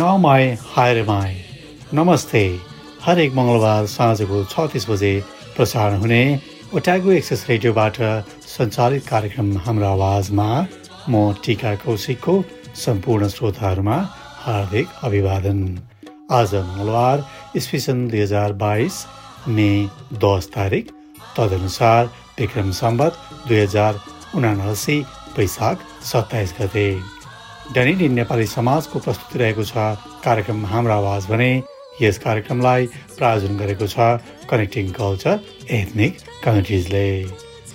Air. नमाई हायर माई नमस्ते। हरेक मङ्गलबार साँझको छ तिस बजे प्रसारण हुने ओट्यागो एक्सेस रेडियोबाट सञ्चालित कार्यक्रम हाम्रो आवाजमा म टिका कौशिकको सम्पूर्ण श्रोताहरूमा हार्दिक अभिवादन। आज मङ्गलबार इस्विसन दुई हजार बाइस मे दस तारिक। तदनुसार विक्रम सम्बत दुई हजार उनासी वैशाख सत्ताइस गते। दैनिक नेपाली समाजको प्रस्तुति रहेको छ कार्यक्रम हाम्रो आवाज भने यस कार्यक्रमलाई प्रायोजन गरेको छ कनेक्टिङ कल्चर एथनिक कम्युनिटिजले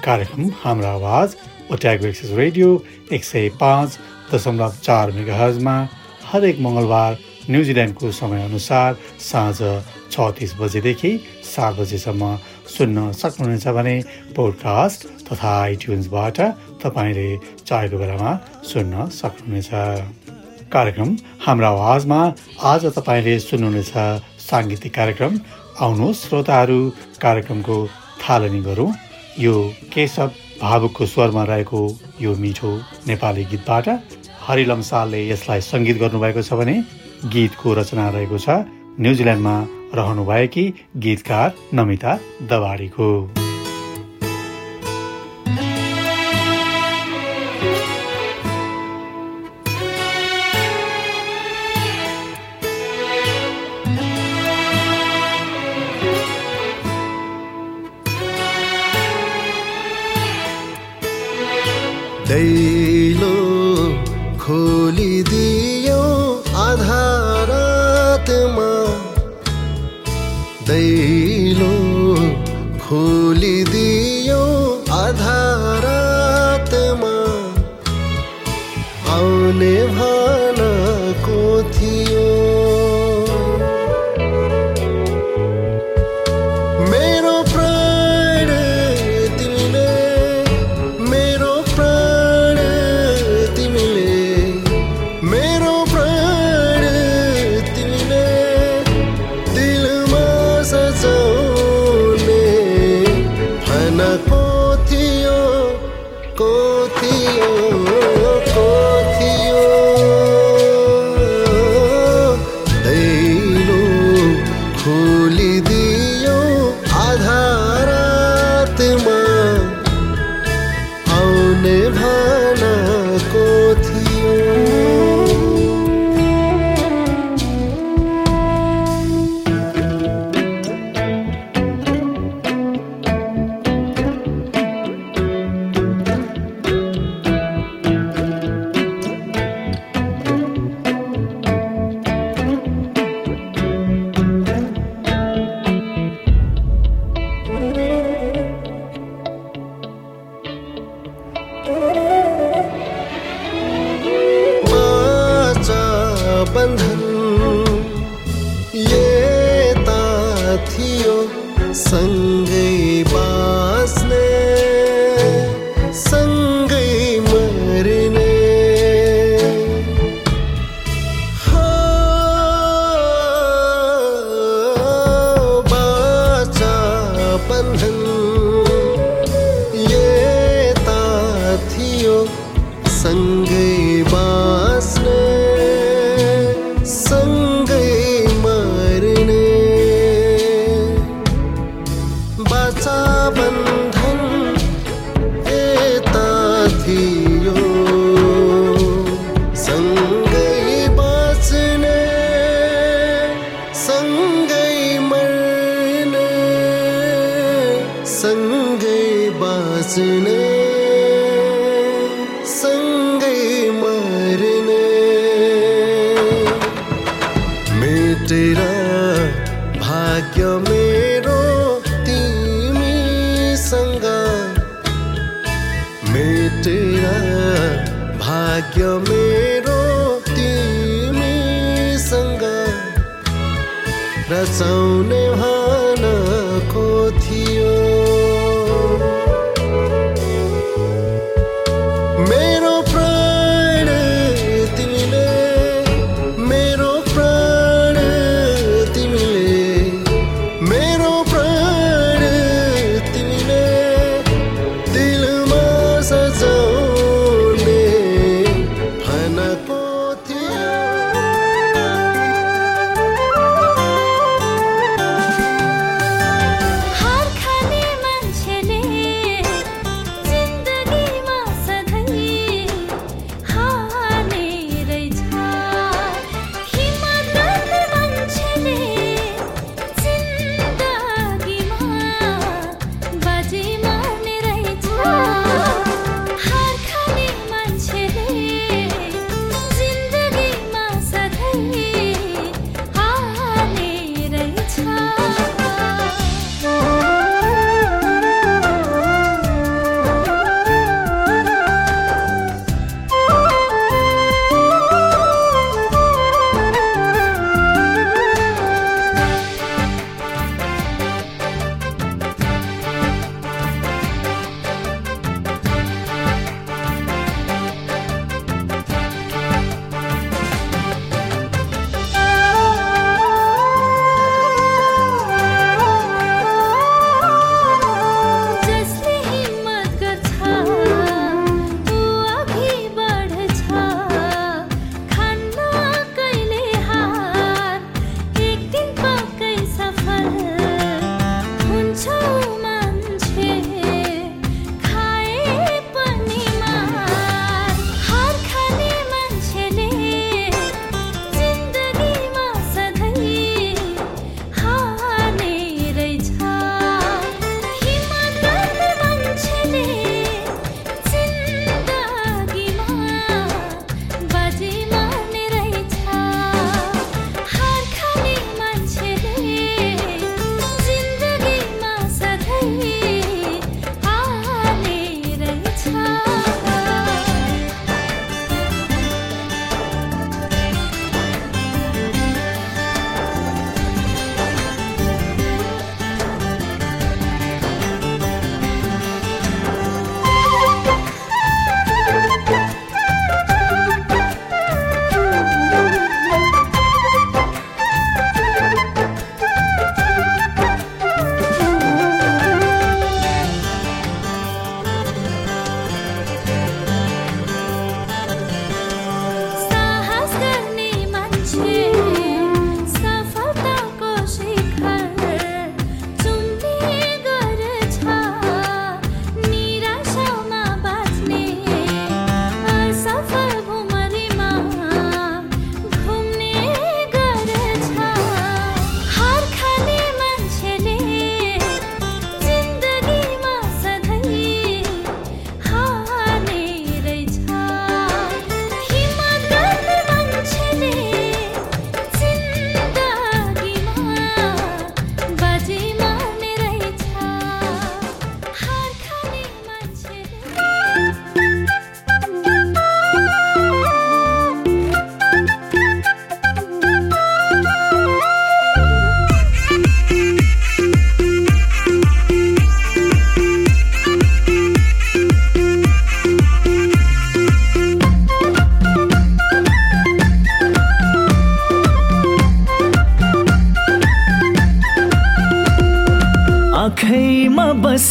कार्यक्रम हाम्रो आवाज ओट्यागो एक्सेस रेडियो एक सय पाँच दशमलव चार मेगा हजमा हरेक मङ्गलबार न्युजिल्यान्डको समयअनुसार साँझ छ तिस बजेदेखि सात बजेसम्म सुन्न सक्नुहुनेछ भने पोडकास्ट तथा आइट्युन्सबाट तपाईँले चाहेको बेलामा सुन्न सक्नुहुनेछ। कार्यक्रम हाम्रो आवाजमा आज तपाईँले सुन्नुहुनेछ। साङ्गीतिक कार्यक्रम आउनुहोस् श्रोताहरू कार्यक्रमको थालनी गरौँ। यो केशव भावुकको स्वरमा रहेको यो मिठो नेपाली गीतबाट हरिलम सालले यसलाई सङ्गीत गर्नुभएको छ भने गीतको रचना रहेको छ। न्युजिल्यान्डमा रहनुभएकी गीतकार नमिता दवाडीको। खोलिदियो आधारातमा। आउने भानको थियो भाग्य मेरो तिमीसँग रचाउने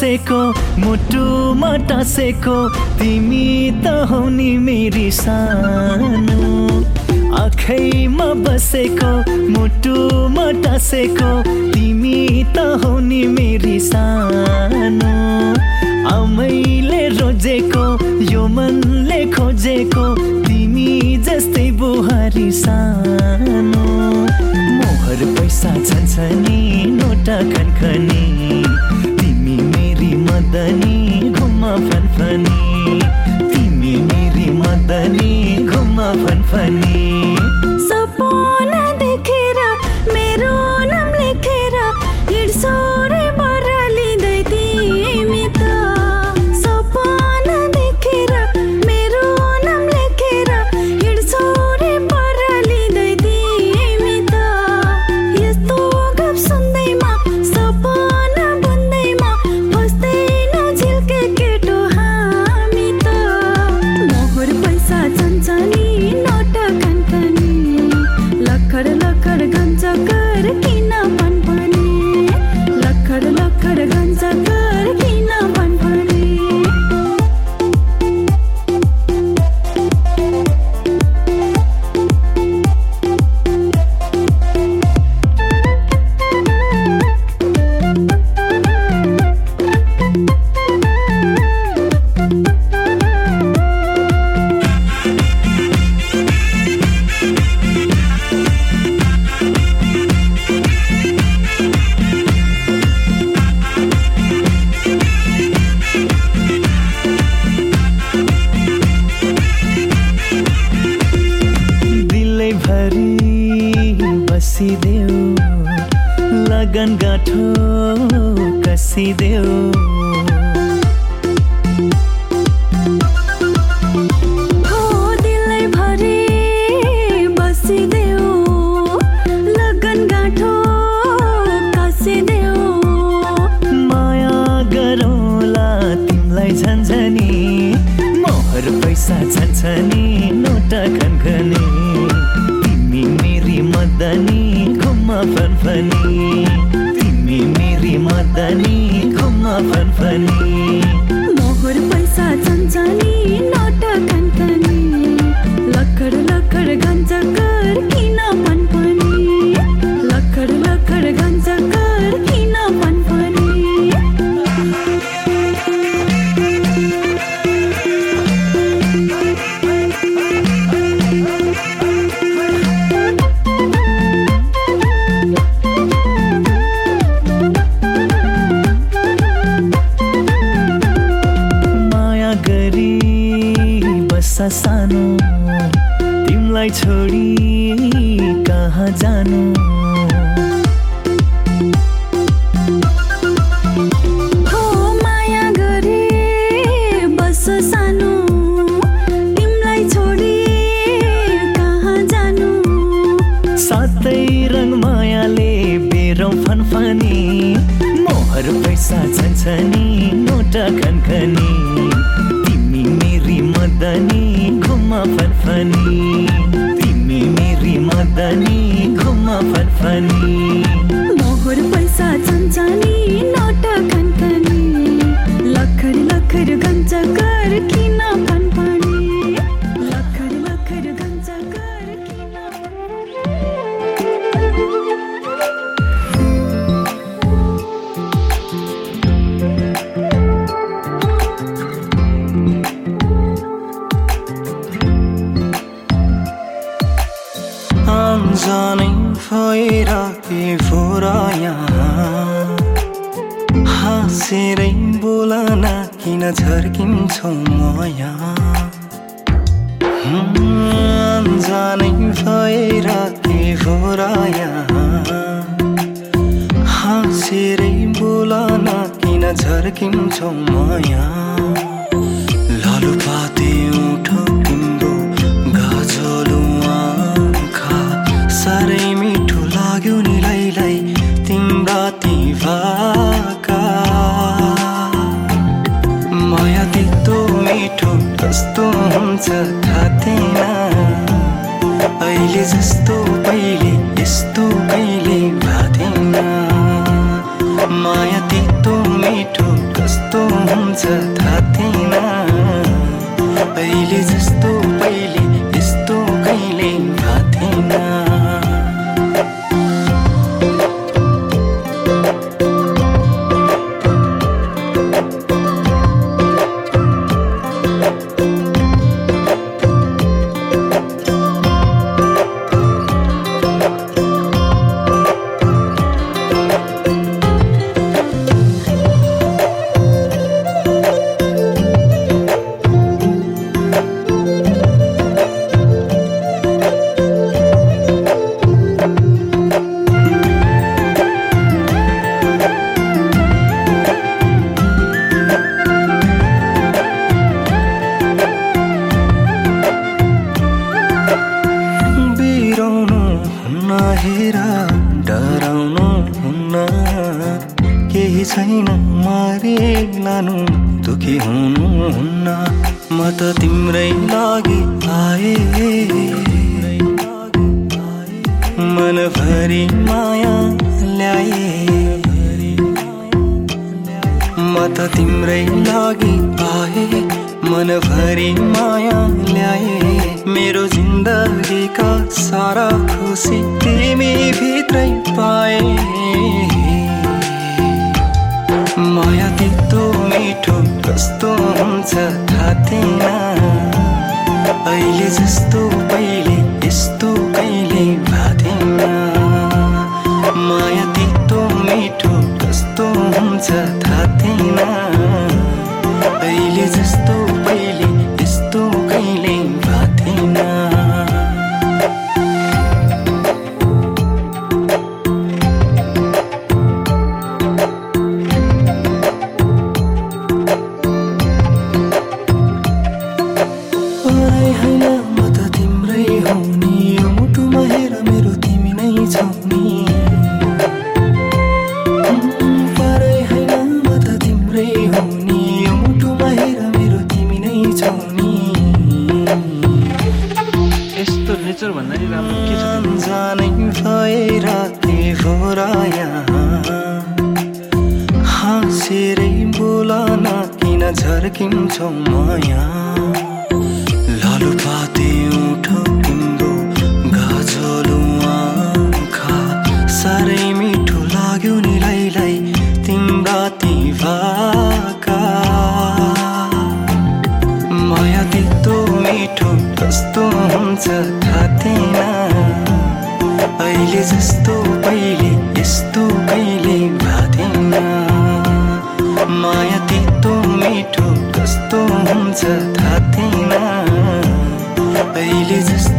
बसेको मुटुमा टाँसेको तिमी त हौ नि मेरी सानो। आँखैमा बसेको मुटुमा टाँसेको तिमी त हौ नि मेरी सानो। आमैले रोजेको यो मनले खोजेको तिमी जस्तै बुहारी सानो। मोहर पैसा छन् नि नोटा खनखनी। मदनी घुमा फनफनी। तिमी मेरी मदनी घुमा फनफनी। सपा छन्छ नि मोहर पैसा छन्छ नि नोटा खनखनी तिमी मेरी मदनी खुम्मा फनफनी। तिमी मेरी मदनी खुम्मा फनफनी। आशा सानो। तिमलाई छोडी कहाँ जानु? खुसीका सारा खुसी तिमी भित्रै पाए। माया तितो मिठो कस्तो हुन्छ थाहा थिएन अहिले जस्तो पहिले हुन्छ थाहा थिएन अहिले जस्तो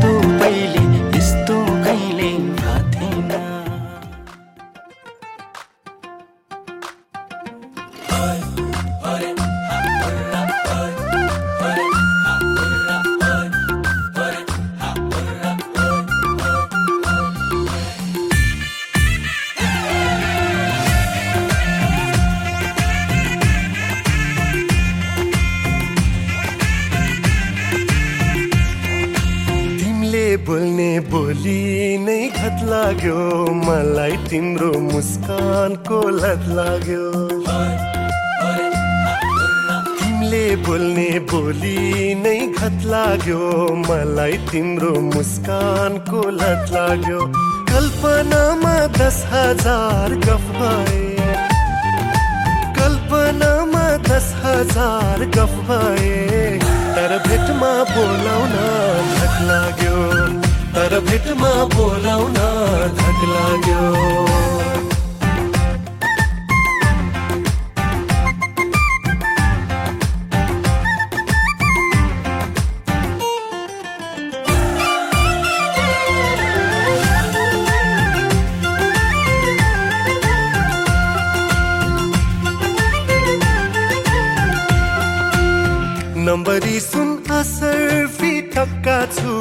बोली नै खत लाग्यो। मलाई तिम्रो मुस्कानको लत लाग्यो। कल्पनामा दस हजार गफ भए। कल्पनामा दस हजार गफ भए। तर भेटमा बोलाउन धक लाग्यो। तर भेटमा बोलाउन धक लाग्यो। नम्बरी सुन असर फिटक्का छु।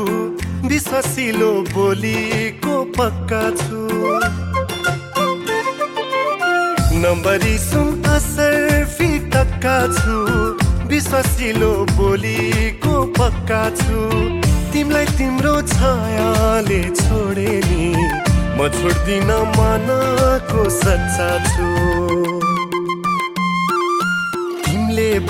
विश्वासिलो बोलीको पक्का छु। नम्बरी सुन असर फिटक्का छु। विश्वासिलो बोलीको पक्का छु। तिमीलाई तिम्रो छायाले छोडे नि म छोड्दिन मनको सच्चा छु।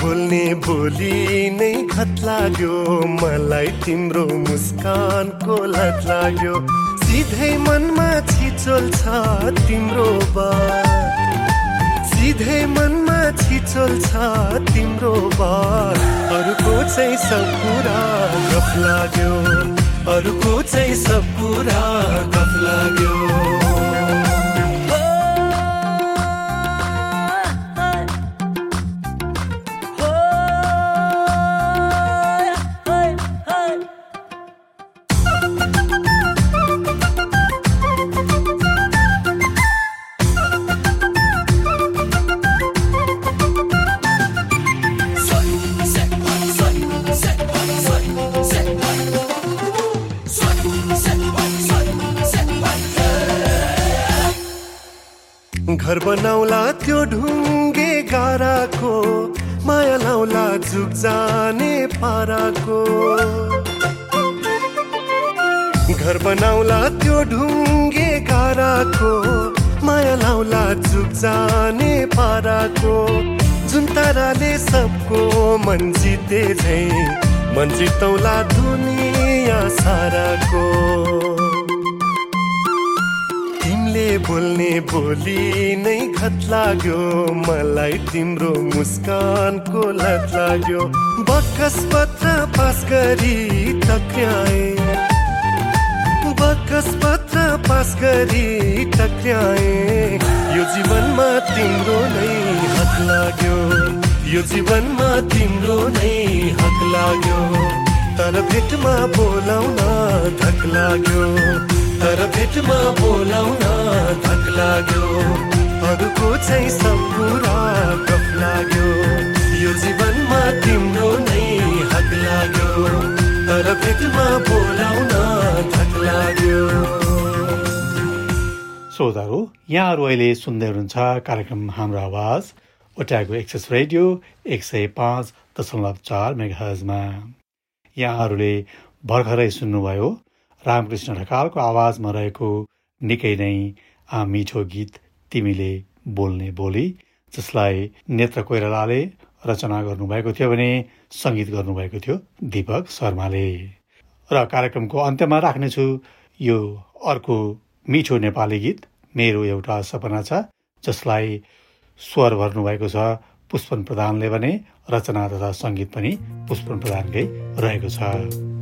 बोल्ने बोली नै खत लाग्यो। मलाई तिम्रो मुस्कानको लत लाग्यो। सिधै मनमा छिचोल छ तिम्रो सिधै मनमा छिचोल छ तिम्रो बात। अरूको चाहिँ सब कुरा गफ लाग्यो। अरूको चाहिँ सब कुरा गफ लाग्यो। ताराले सबको मन जिते झै। मन जितौला दुनिया साराको। तिमीले बोल्ने बोली नै खत लाग्यो। मलाई तिम्रो मुस्कानको लत लाग्यो। बक्कस पत्र पास गरी टक्राए बक्कस पत्र पास गरी टक्राए यो जीवनमा तिम्रो नै हक लाग्यो। यो जीवनमा तिम्रो नै हक लाग्यो। तर भेटमा बोलाउन धक लाग्यो। तर भेटमा बोलाउन धक लाग्यो। अरूको चाहिँ सब कुरा गफ लाग्यो। यो जीवनमा तिम्रो नै हक लाग्यो। तर भेटमा बोलाउन धक लाग्यो। श्रोताहरू यहाँहरू अहिले सुन्दै हुनुहुन्छ कार्यक्रम हाम्रो आवाज। ओटाको एक्सेस रेडियो एक सय पाँच दशमलव चार मेगाहजमा यहाँहरूले भर्खरै सुन्नुभयो रामकृष्ण ढकालको आवाजमा रहेको निकै नै आ मिठो गीत तिमीले बोल्ने बोली जसलाई नेत्र कोइरालाले रचना गर्नुभएको थियो भने सङ्गीत गर्नुभएको थियो दीपक शर्माले। र कार्यक्रमको अन्त्यमा राख्नेछु यो अर्को मिठो नेपाली गीत मेरो एउटा सपना छ जसलाई स्वर भर्नुभएको छ पुष्पन प्रधानले भने रचना तथा सङ्गीत पनि पुष्पन प्रधानकै रहेको छ।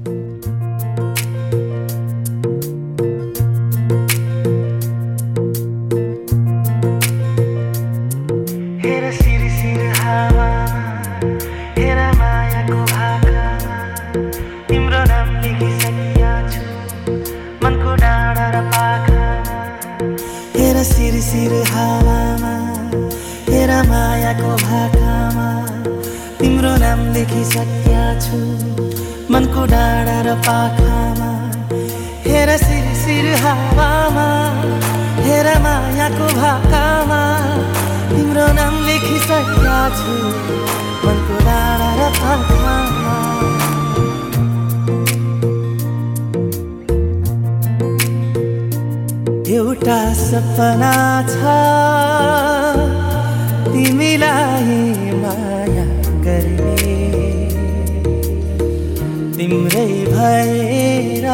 भएर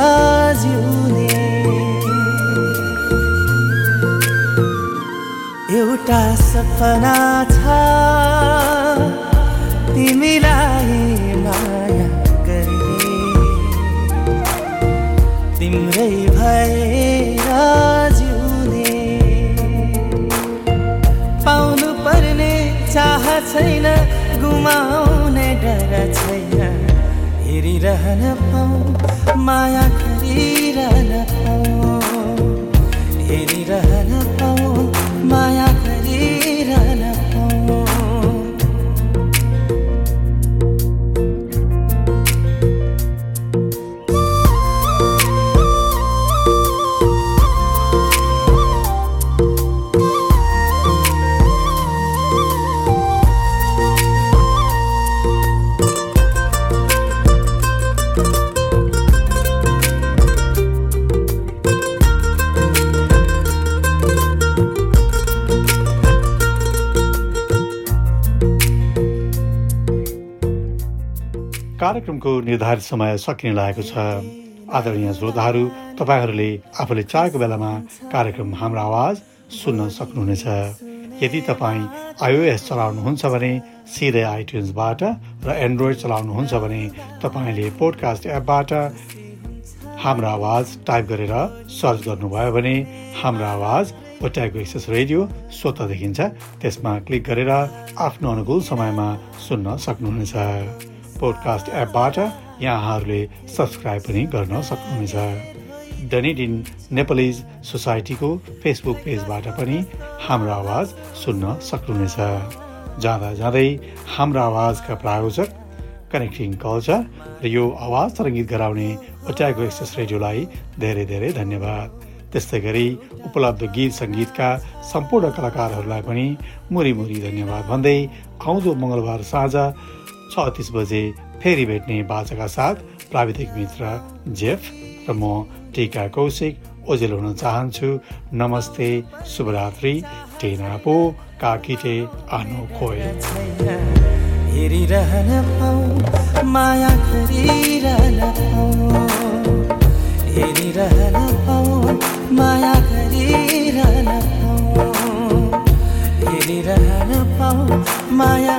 जिउने एउटा सपना छ तिमीलाई माया गर्ने। तिम्रै भएर जिउने पाउनु पर्ने चाह छैन गुमाउने डर छैन। हेरिरहन पाऊ माया गरिरहन पाऊ। कार्यक्रमको निर्धारित समय सकिने लागेको छ। आदरणीय श्रोताहरू तपाईँहरूले आफूले चाहेको बेलामा कार्यक्रम हाम्रो आवाज सुन्न सक्नुहुनेछ। यदि तपाईँ आइओएस चलाउनुहुन्छ भने सिधै आइट्युन्सबाट र एन्ड्रोइड चलाउनुहुन्छ भने तपाईँले पोडकास्ट एपबाट हाम्रो आवाज टाइप गरेर सर्च गर्नुभयो भने हाम्रो आवाज ओट्याएको एक्सेस रेडियो स्वत देखिन्छ। त्यसमा क्लिक गरेर आफ्नो अनुकूल समयमा सुन्न सक्नुहुनेछ। पोडकास्ट एपबाट यहाँहरूले सब्सक्राइब पनि गर्न सक्नुहुनेछ। डनिडिन नेपालिज सोसाइटीको फेसबुक पेजबाट पनि हाम्रो आवाज सुन्न सक्नुहुनेछ। जाँदा जाँदै हाम्रो आवाजका प्रायोजक कनेक्टिङ कल्चर र यो आवाज तरङ्गित गराउने ओट्याको एक्सेस रेडियोलाई धेरै धेरै धन्यवाद। त्यस्तै गरी उपलब्ध गीत सङ्गीतका सम्पूर्ण कलाकारहरूलाई पनि मुरी मुरी धन्यवाद भन्दै आउँदो मङ्गलबार साँझ छ तिस बजे फेरि भेट्ने बाचाका साथ प्राविधिक मित्र जेफ र म टिका कौशिक ओजेल हुन चाहन्छु। नमस्ते शुभरात्रि टेनापो काकिटे आनो खोए माया